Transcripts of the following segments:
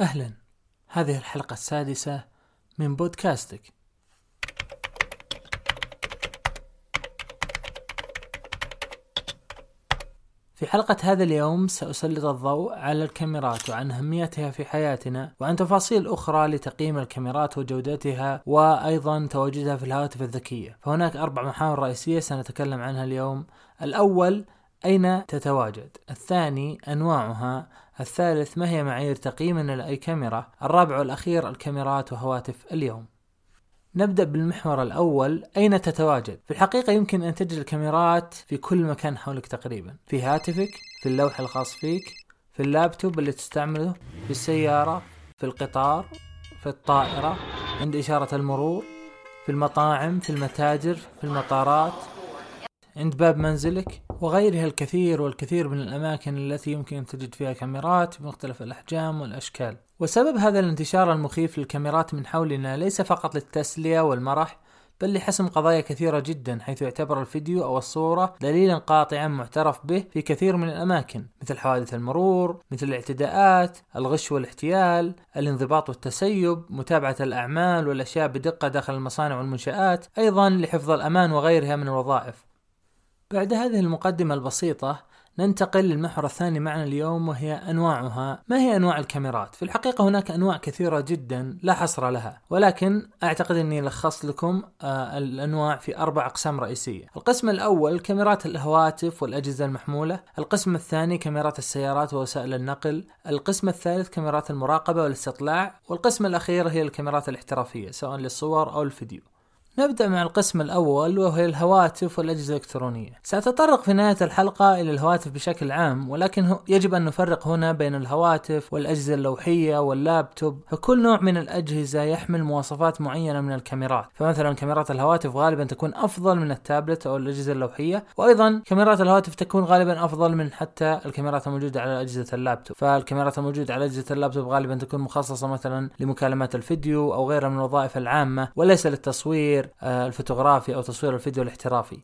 أهلا. هذه الحلقة السادسة من بودكاستك. في حلقة هذا اليوم سأسلط الضوء على الكاميرات وعن أهميتها في حياتنا وعن تفاصيل أخرى لتقييم الكاميرات وجودتها وأيضا تواجدها في الهواتف الذكية. فهناك أربع محاور رئيسية سنتكلم عنها اليوم. الأول أين تتواجد؟ الثاني أنواعها. الثالث ما هي معايير تقييمنا لأي كاميرا الرابع والأخير الكاميرات وهواتف اليوم. نبدأ بالمحور الأول. أين تتواجد؟ في الحقيقة يمكن أن تجد الكاميرات في كل مكان حولك تقريبا. في هاتفك في اللوح الخاص فيك في اللابتوب اللي تستعمله في السيارة في القطار في الطائرة عند إشارة المرور في المطاعم في المتاجر في المطارات. عند باب منزلك وغيرها الكثير والكثير من الأماكن التي يمكن أن تجد فيها كاميرات بمختلف الأحجام والأشكال. وسبب هذا الانتشار المخيف للكاميرات من حولنا ليس فقط للتسلية والمرح بل لحسم قضايا كثيرة جدا حيث يعتبر الفيديو أو الصورة دليلا قاطعا معترف به في كثير من الأماكن مثل حوادث المرور مثل الاعتداءات الغش والاحتيال الانضباط والتسيب متابعة الأعمال والأشياء بدقة داخل المصانع والمنشآت أيضا لحفظ الأمان وغيرها من الوظائف. بعد هذه المقدمة البسيطة ننتقل للمحور الثاني معنا اليوم وهي أنواعها، ما هي أنواع الكاميرات؟ في الحقيقة هناك أنواع كثيرة جدا لا حصر لها، ولكن أعتقد أني لخصت لكم آه الأنواع في أربع أقسام رئيسية. القسم الأول كاميرات الهواتف والأجهزة المحمولة، القسم الثاني كاميرات السيارات ووسائل النقل، القسم الثالث كاميرات المراقبة والاستطلاع، والقسم الأخير هي الكاميرات الاحترافية سواء للصور أو الفيديو. نبدأ مع القسم الأول وهي الهواتف والأجهزة الإلكترونية. سأتطرق في نهاية الحلقة إلى الهواتف بشكل عام ولكن يجب أن نفرق هنا بين الهواتف والأجهزة اللوحية واللابتوب. فكل نوع من الأجهزة يحمل مواصفات معينة من الكاميرات. فمثلا كاميرات الهواتف غالبا تكون أفضل من التابلت أو الأجهزة اللوحية وأيضا كاميرات الهواتف تكون غالبا أفضل من حتى الكاميرات الموجودة على أجهزة اللابتوب. فالكاميرات الموجودة على أجهزة اللابتوب غالبا تكون مخصصة مثلا لمكالمات الفيديو أو غيرها من الوظائف العامة وليس للتصوير الفوتوغرافي أو تصوير الفيديو الاحترافي.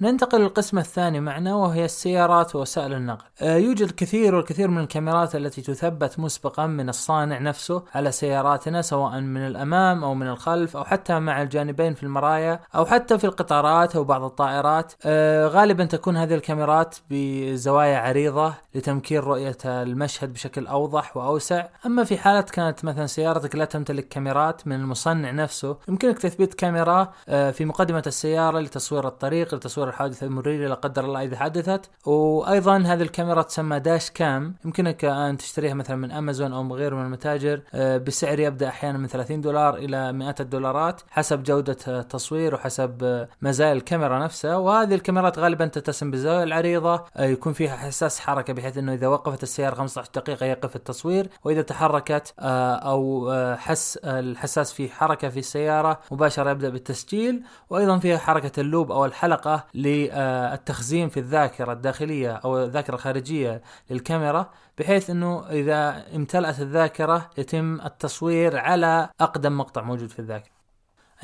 ننتقل للقسم الثاني معنا وهي السيارات ووسائل النقل. آه يوجد كثير والكثير من الكاميرات التي تثبت مسبقا من الصانع نفسه على سياراتنا سواء من الأمام أو من الخلف أو حتى مع الجانبين في المرايا أو حتى في القطارات أو بعض الطائرات. آه غالبا تكون هذه الكاميرات بزوايا عريضة لتمكين رؤية المشهد بشكل أوضح وأوسع. أما في حالة كانت مثلا سيارتك لا تمتلك كاميرات من المصنع نفسه يمكنك تثبيت كاميرا آه في مقدمة السيارة لتصوير الطريق لتصوير الحادثة المريرة لا قدر الله إذا حدثت وأيضا هذه الكاميرا تسمى داش كام. يمكنك أن تشتريها مثلا من أمازون أو غيره من المتاجر. آه، بسعر يبدأ أحيانا من 30 دولار إلى مئات الدولارات حسب جودة التصوير وحسب آه، مزايا الكاميرا نفسها. وهذه الكاميرات غالبا تتسم بالزاوية العريضة. آه، يكون فيها حساس حركة بحيث أنه إذا وقفت السيارة 15 دقيقة يقف التصوير. وإذا تحركت أو حس الحساس في حركة في السيارة مباشرة يبدأ بالتسجيل. وأيضا فيها حركة اللوب أو الحلقة للتخزين في الذاكرة الداخلية أو الذاكرة الخارجية للكاميرا بحيث إنه إذا امتلأت الذاكرة يتم التصوير على أقدم مقطع موجود في الذاكرة.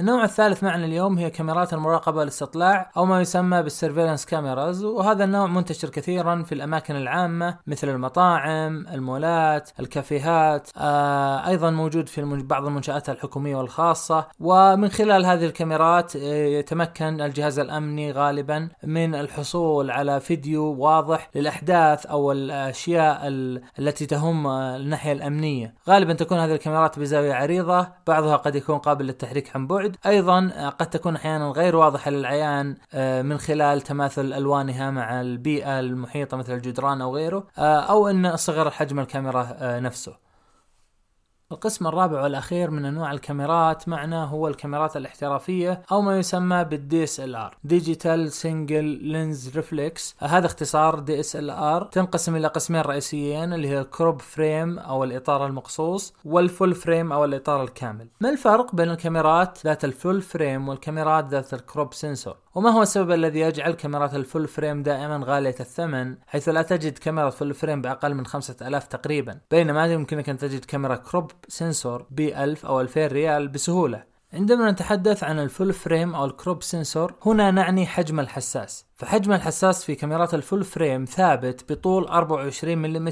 النوع الثالث معنا اليوم هي كاميرات المراقبة والاستطلاع أو ما يسمى بالسيرفيلانس كاميراز وهذا النوع منتشر كثيرا في الأماكن العامة مثل المطاعم، المولات، الكافيهات، آه أيضا موجود في بعض المنشآت الحكومية والخاصة. ومن خلال هذه الكاميرات آه، يتمكن الجهاز الأمني غالبا من الحصول على فيديو واضح للأحداث أو الأشياء التي تهم الناحية الأمنية. غالبا تكون هذه الكاميرات بزاوية عريضة بعضها قد يكون قابل للتحريك عن بعد. بعد أيضا آه، قد تكون أحيانا غير واضحة للعيان آه، من خلال تماثل ألوانها مع البيئة المحيطة مثل الجدران أو غيره آه، أو إن صغر حجم الكاميرا نفسه. القسم الرابع والأخير من أنواع الكاميرات معنا هو الكاميرات الاحترافية أو ما يسمى بال DSLR digital single lens reflex هذا اختصار DSLR تنقسم إلى قسمين رئيسيين اللي هي crop frame أو الإطار المقصوص وال full frame أو الإطار الكامل. ما الفرق بين الكاميرات ذات ال full frame والكاميرات ذات ال crop sensor؟ وما هو السبب الذي يجعل كاميرات ال full frame دائما غالية الثمن حيث لا تجد كاميرا full frame بأقل من 5000 تقريبا؟ بينما يمكنك أن تجد كاميرا crop sensor ب 1000 أو 2000 ريال بسهولة. عندما نتحدث عن ال full frame أو ال crop sensor هنا نعني حجم الحساس. فحجم الحساس في كاميرات ال full frame ثابت بطول 24 ملم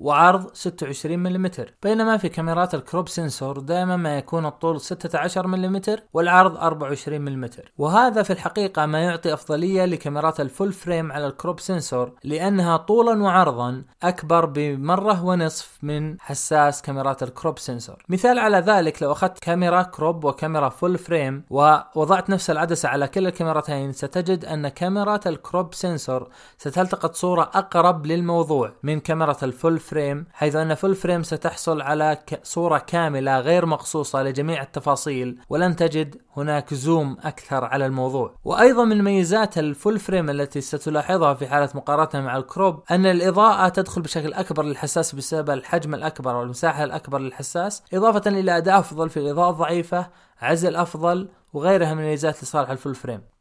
وعرض 26 ملم بينما في كاميرات ال crop sensor دائما ما يكون الطول 16 ملم والعرض 24 ملم وهذا في الحقيقة ما يعطي أفضلية لكاميرات ال full frame على ال crop sensor لأنها طولا وعرضا أكبر بمرة ونصف من حساس كاميرات ال crop sensor. مثال على ذلك لو أخذت كاميرا crop وكاميرا full frame ووضعت نفس العدسة على كلا الكاميرتين ستجد أن كاميرا ال crop sensor ستلتقط صورة أقرب للموضوع من كاميرا ال full frame حيث أن full frame ستحصل على صورة كاملة غير مقصوصة لجميع التفاصيل ولن تجد هناك zoom أكثر على الموضوع. وأيضا من ميزات ال full frame التي ستلاحظها في حالة مقارنتها مع ال crop أن الإضاءة تدخل بشكل أكبر للحساس بسبب الحجم الأكبر والمساحة الأكبر للحساس إضافة إلى أداء أفضل في الإضاءة الضعيفة عزل أفضل وغيرها من الميزات لصالح ال full frame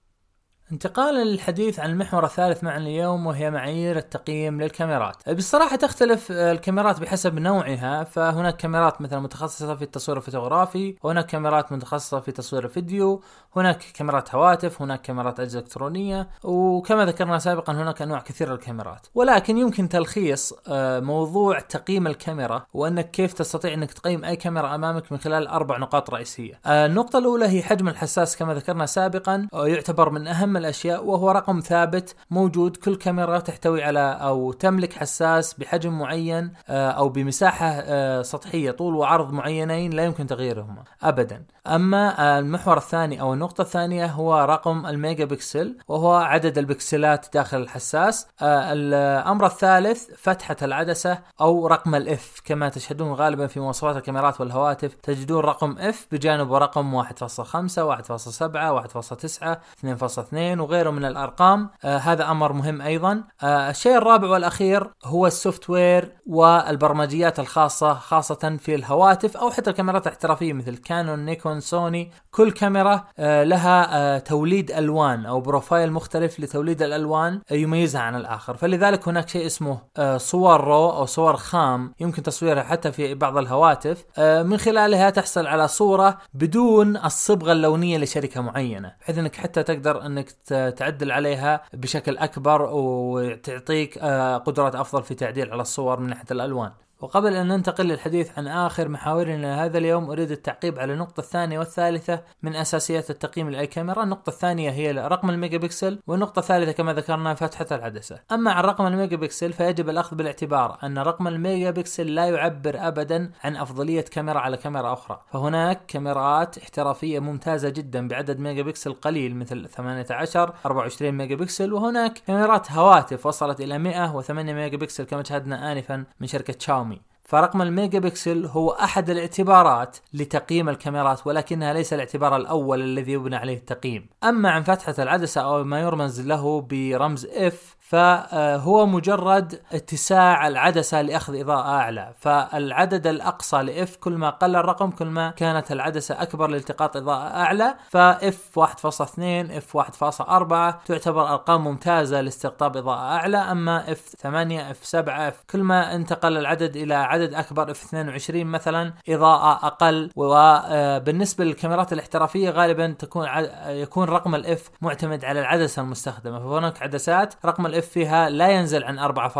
انتقالا للحديث عن المحور الثالث معنا اليوم وهي معايير التقييم للكاميرات. بصراحة تختلف الكاميرات بحسب نوعها فهناك كاميرات مثلا متخصصة في التصوير الفوتوغرافي، وهناك كاميرات متخصصة في تصوير الفيديو، هناك كاميرات هواتف، هناك كاميرات أجهزة إلكترونية، وكما ذكرنا سابقا هناك أنواع كثيرة للكاميرات. ولكن يمكن تلخيص آه، موضوع تقييم الكاميرا وأنك كيف تستطيع أنك تقيم أي كاميرا أمامك من خلال أربع نقاط رئيسية. آه، النقطة الأولى هي حجم الحساس كما ذكرنا سابقا يعتبر من أهم الأشياء وهو رقم ثابت موجود كل كاميرا تحتوي على أو تملك حساس بحجم معين آه، أو بمساحة آه، سطحية طول وعرض معينين لا يمكن تغييرهما ابدا. أما المحور الثاني أو النقطة الثانية هو رقم الميجا بكسل وهو عدد البكسلات داخل الحساس. آه، الأمر الثالث فتحة العدسة أو رقم ال F كما تشاهدون غالبا في مواصفات الكاميرات والهواتف تجدون رقم F بجانب رقم 1.5 1.7 1.9 2.2 وغيره من الأرقام. آه هذا أمر مهم أيضا. آه الشيء الرابع والأخير هو ال software والبرمجيات الخاصة خاصة في الهواتف أو حتى الكاميرات الاحترافية مثل كانون نيكون سوني كل كاميرا آه لها توليد ألوان أو profile مختلف لتوليد الألوان يميزها عن الآخر. فلذلك هناك شيء اسمه صور raw أو صور خام. يمكن تصويرها حتى في بعض الهواتف. من خلالها تحصل على صورة بدون الصبغة اللونية لشركة معينة بحيث إنك حتى تقدر إنك تعدل عليها بشكل أكبر وتعطيك آه، قدرات أفضل في تعديل على الصور من ناحية الألوان. وقبل أن ننتقل للحديث عن آخر محاورنا هذا اليوم أريد التعقيب على النقطة الثانية والثالثة من أساسيات التقييم لأي كاميرا. النقطة الثانية هي رقم الميجا بكسل والنقطة الثالثة كما ذكرنا فتحة العدسة. أما عن رقم الميجا بكسل فيجب الأخذ بالاعتبار أن رقم الميجا بكسل لا يعبر أبدا عن أفضلية كاميرا على كاميرا أخرى. فهناك كاميرات احترافية ممتازة جدا بعدد ميجا بكسل قليل مثل 18 24 ميجا بكسل وهناك كاميرات هواتف وصلت إلى 108 ميجا بكسل كما شاهدنا آنفا من شركة شاومي. فرقم الميجا بكسل هو أحد الاعتبارات لتقييم الكاميرات ولكنها ليس الاعتبار الأول الذي يبنى عليه التقييم. أما عن فتحة العدسة أو ما يرمز له برمز F فهو مجرد اتساع العدسة لأخذ إضاءة أعلى. فالعدد الأقصى ل F كل ما قل الرقم كل ما كانت العدسة أكبر لالتقاط إضاءة أعلى. ف F 1.2 F 1.4 تعتبر أرقام ممتازة لاستقطاب إضاءة أعلى. أما F 8 F 7 F كل ما انتقل العدد إلى عدد أكبر F 22 مثلا إضاءة أقل. وبالنسبة للكاميرات الاحترافية غالبا تكون يكون رقم ال F معتمد على العدسة المستخدمة. فهناك عدسات رقم ال F فيها لا ينزل عن 4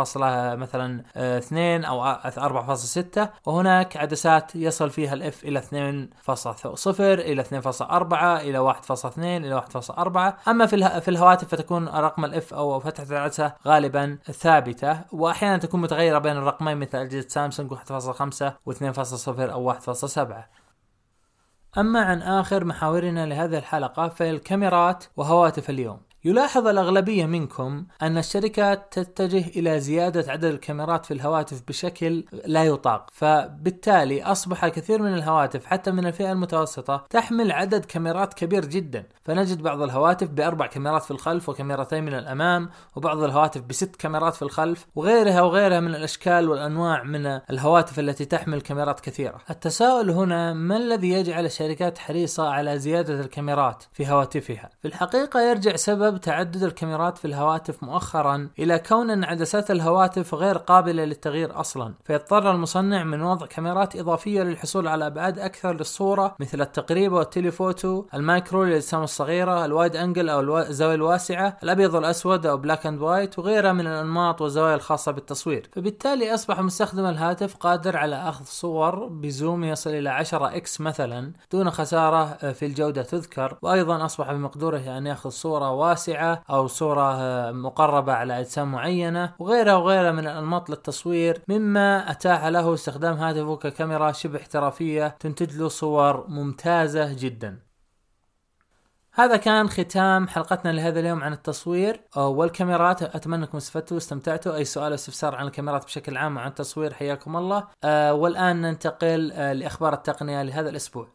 مثلا 2 أو 4.6 وهناك عدسات يصل فيها ال F إلى 2.0 إلى 2.4 إلى 1.2 إلى 1.4 أما في في الهواتف فتكون رقم ال F أو فتحة العدسة غالبا ثابتة. واحيانا تكون متغيرة بين الرقمين مثل اجهزه سامسونج 1.5 و2.0 أو 1.7 أما عن آخر محاورنا لهذه الحلقة فهي الكاميرات وهواتف اليوم. يلاحظ الأغلبية منكم أن الشركات تتجه إلى زيادة عدد الكاميرات في الهواتف بشكل لا يطاق فبالتالي أصبح الكثير من الهواتف حتى من الفئة المتوسطة تحمل عدد كاميرات كبير جدا. فنجد بعض الهواتف بأربع كاميرات في الخلف وكاميرتين من الأمام وبعض الهواتف بست كاميرات في الخلف وغيرها وغيرها من الأشكال والأنواع من الهواتف التي تحمل كاميرات كثيرة. التساؤل هنا ما الذي يجعل الشركات حريصة على زيادة الكاميرات في هواتفها؟ في الحقيقة يرجع سبب بسبب تعدد الكاميرات في الهواتف مؤخرا إلى كون أن عدسات الهواتف غير قابلة للتغيير أصلا فيضطر المصنع من وضع كاميرات إضافية للحصول على أبعاد أكثر للصورة مثل التقريب وال telephoto ال macro للاجسام الصغيرة ال wide angle أو الزاوية الواسعة الأبيض والأسود أو black and white وغيرها من الأنماط والزوايا الخاصة بالتصوير. فبالتالي أصبح مستخدم الهاتف قادر على أخذ صور ب zoom يصل إلى 10 X مثلا دون خسارة في الجودة تذكر. وأيضا أصبح بمقدورة أن يأخذ صورة واسعة أو صورة مقربة على أجسام معينة وغيرها وغيرها من الأنماط للتصوير مما أتاح له استخدام هاتفه ككاميرا شبه احترافية تنتج له صور ممتازة جدا. هذا كان ختام حلقتنا لهذا اليوم عن التصوير. والكاميرات أتمنى انكم استفدتوا واستمتعتوا أي سؤال استفسار عن الكاميرات بشكل عام وعن التصوير حياكم الله. أه والآن ننتقل لأخبار التقنية لهذا الأسبوع.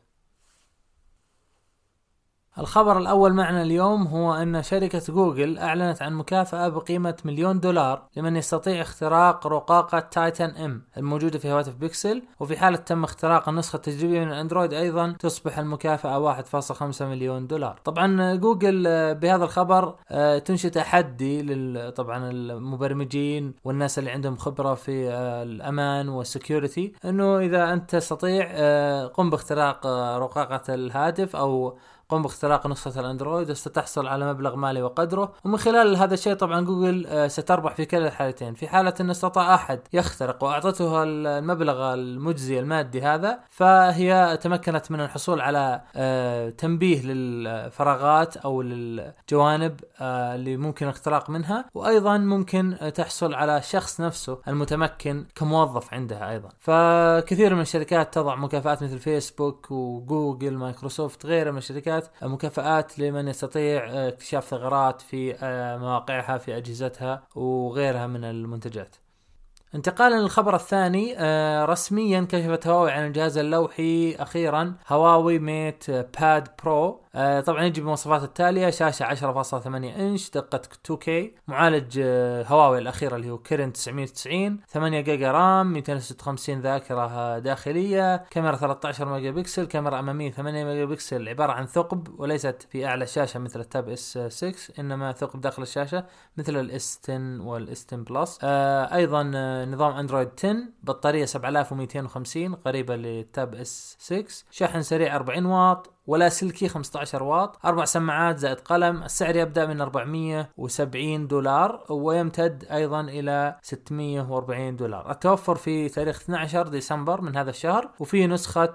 الخبر الأول معنا اليوم هو أن شركة جوجل أعلنت عن مكافأة بقيمة مليون دولار لمن يستطيع اختراق رقاقة تايتن إم الموجودة في هواتف بيكسل وفي حالة تم اختراق النسخة التجريبية من الأندرويد أيضا تصبح المكافأة 1.5 مليون دولار. طبعا جوجل بهذا الخبر آه، تنشئ تحدي طبعا المبرمجين والناس اللي عندهم خبرة في آه، الأمان وال security أنه إذا أنت تستطيع آه، قم باختراق رقاقة الهاتف أو قم باختراق نسخة الأندرويد وستحصل على مبلغ مالي وقدره. ومن خلال هذا الشيء طبعا جوجل آه، ستربح في كلا الحالتين. في حالة إن استطاع أحد يخترق وأعطته المبلغ المجزي المادي هذا فهي تمكنت من الحصول على آه، تنبيه للفراغات أو للجوانب آه، اللي ممكن الاختراق منها. وأيضا ممكن تحصل على الشخص نفسه المتمكن كموظف عندها أيضا. فكثير من الشركات تضع مكافآت مثل فيسبوك وجوجل مايكروسوفت غيرها من الشركات مكافآت مكافآت لمن يستطيع آه، اكتشاف ثغرات في آه، مواقعها في أجهزتها وغيرها من المنتجات. انتقالا للخبر الثاني آه، رسميا كشفت هواوي عن الجهاز اللوحي أخيرا هواوي ميت باد برو. آه طبعا يجي بالمواصفات التالية شاشة 10.8 إنش دقة 2K معالج آه هواوي الأخير اللي هو كيرين 990 8 جيجا RAM 256 ذاكرة داخلية كاميرا 13 ميجا بكسل كاميرا أمامية 8 ميجا بكسل عبارة عن ثقب وليست في أعلى الشاشة مثل التاب S 6 إنما ثقب داخل الشاشة مثل ال S 10 وال S 10 Plus. آه أيضا آه نظام اندرويد 10 بطارية 7250 قريبة لل Tab S 6 شحن سريع 40 واط. ولا سلكي 15 واط أربع سماعات زائد قلم السعر يبدأ من 470 دولار ويمتد أيضا إلى 640 دولار. التوفر في تاريخ 12 ديسمبر من هذا الشهر وفي نسخة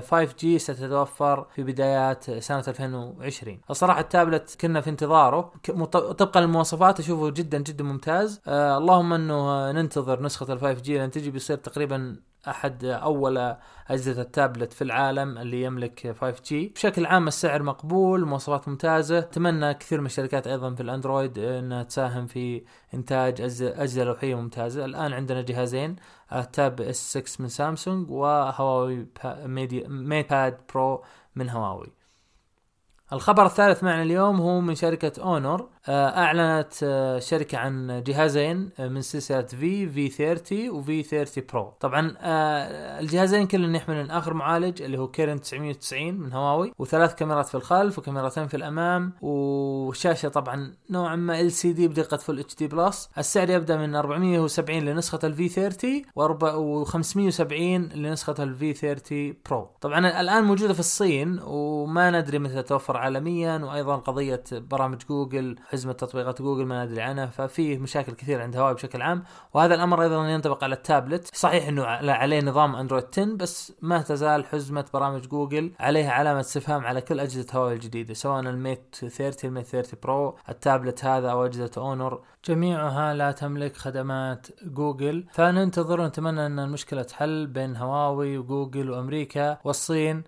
5G آه، ستتوفر في بدايات سنة 2020 الصراحة التابلت كنا في انتظاره. طبقا للمواصفات أشوفه جدا جدا ممتاز. آه، اللهم إنه ننتظر نسخة ال 5G لأن تجي بيصير تقريبا أحد أول أجهزة التابلت في العالم اللي يملك 5G بشكل عام السعر مقبول مواصفات ممتازة. أتمنى كثير من الشركات أيضا في الأندرويد إنها تساهم في إنتاج اجهزه لوحية ممتازة. الآن عندنا جهازين Tab S 6 من سامسونج وهواوي MatePad Pro من هواوي. الخبر الثالث معنا اليوم هو من شركة اونر أعلنت آه، شركة عن جهازين آه، من سلسلة V V 30 و V 30 Pro طبعا الجهازين كلهم يحملون آخر معالج اللي هو Kirin 990 من هواوي وثلاث كاميرات في الخلف وكاميرتين في الأمام وشاشة طبعا نوعا ما LCD بدقة Full HD Plus السعر يبدأ من 470 لنسخة ال V 30 و570 لنسخة ال V 30 Pro طبعا الآن موجودة في الصين وما ندري متى تتوفر عالميا وأيضا قضية برامج جوجل حزمة تطبيقات جوجل ما ندري عنها ففي مشاكل كثير عند هواوي بشكل عام وهذا الأمر أيضا ينطبق على التابلت. صحيح إنه عليه نظام أندرويد 10 بس ما تزال حزمة برامج جوجل عليها علامة استفهام على كل أجهزة هواوي الجديدة سواء ال Mate 30 ال Mate 30 Pro ال tablet هذا أو أجهزة أونر. جميعها لا تملك خدمات جوجل. فننتظر ونتمنى أن المشكلة تحل بين هواوي وجوجل وأمريكا والصين.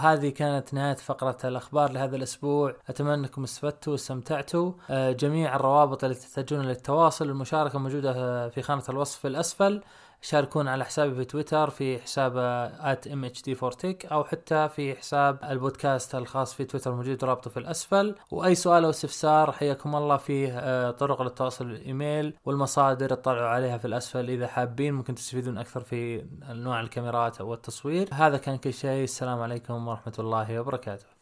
هذه كانت نهاية فقرة الأخبار لهذا الأسبوع. أتمنى انكم استفدتوا واستمتعتوا. جميع الروابط التي تحتاجون للتواصل. المشاركة موجودة في خانة الوصف في الأسفل. شاركونا على حسابي في تويتر في حساب at mhd4tech أو حتى في حساب البودكاست الخاص في تويتر موجود رابطه في الأسفل. وأي سؤال أو استفسار حياكم الله فيه آه، طرق للتواصل بالإيميل والمصادر اطلعوا عليها في الأسفل إذا حابين. ممكن تستفيدون أكثر في انواع الكاميرات أو التصوير. هذا كان كل شيء. السلام عليكم ورحمة الله وبركاته.